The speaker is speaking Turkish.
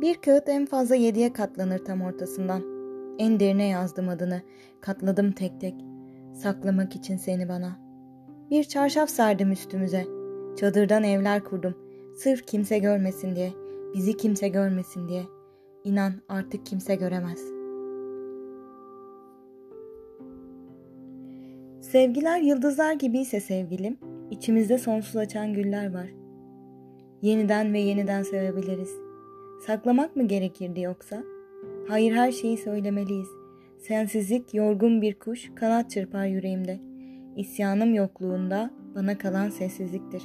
Bir kağıt en fazla yediye katlanır tam ortasından. En derine yazdım adını. Katladım tek tek. Saklamak için seni bana. Bir çarşaf serdim üstümüze. Çadırdan evler kurdum. Sırf kimse görmesin diye. Bizi kimse görmesin diye. İnan artık kimse göremez. Sevgiler yıldızlar gibiyse sevgilim, içimizde sonsuz açan güller var. Yeniden ve yeniden sevebiliriz. Saklamak mı gerekirdi yoksa? Hayır her şeyi söylemeliyiz. Sensizlik yorgun bir kuş kanat çırpar yüreğimde. İsyanım yokluğunda bana kalan sessizliktir.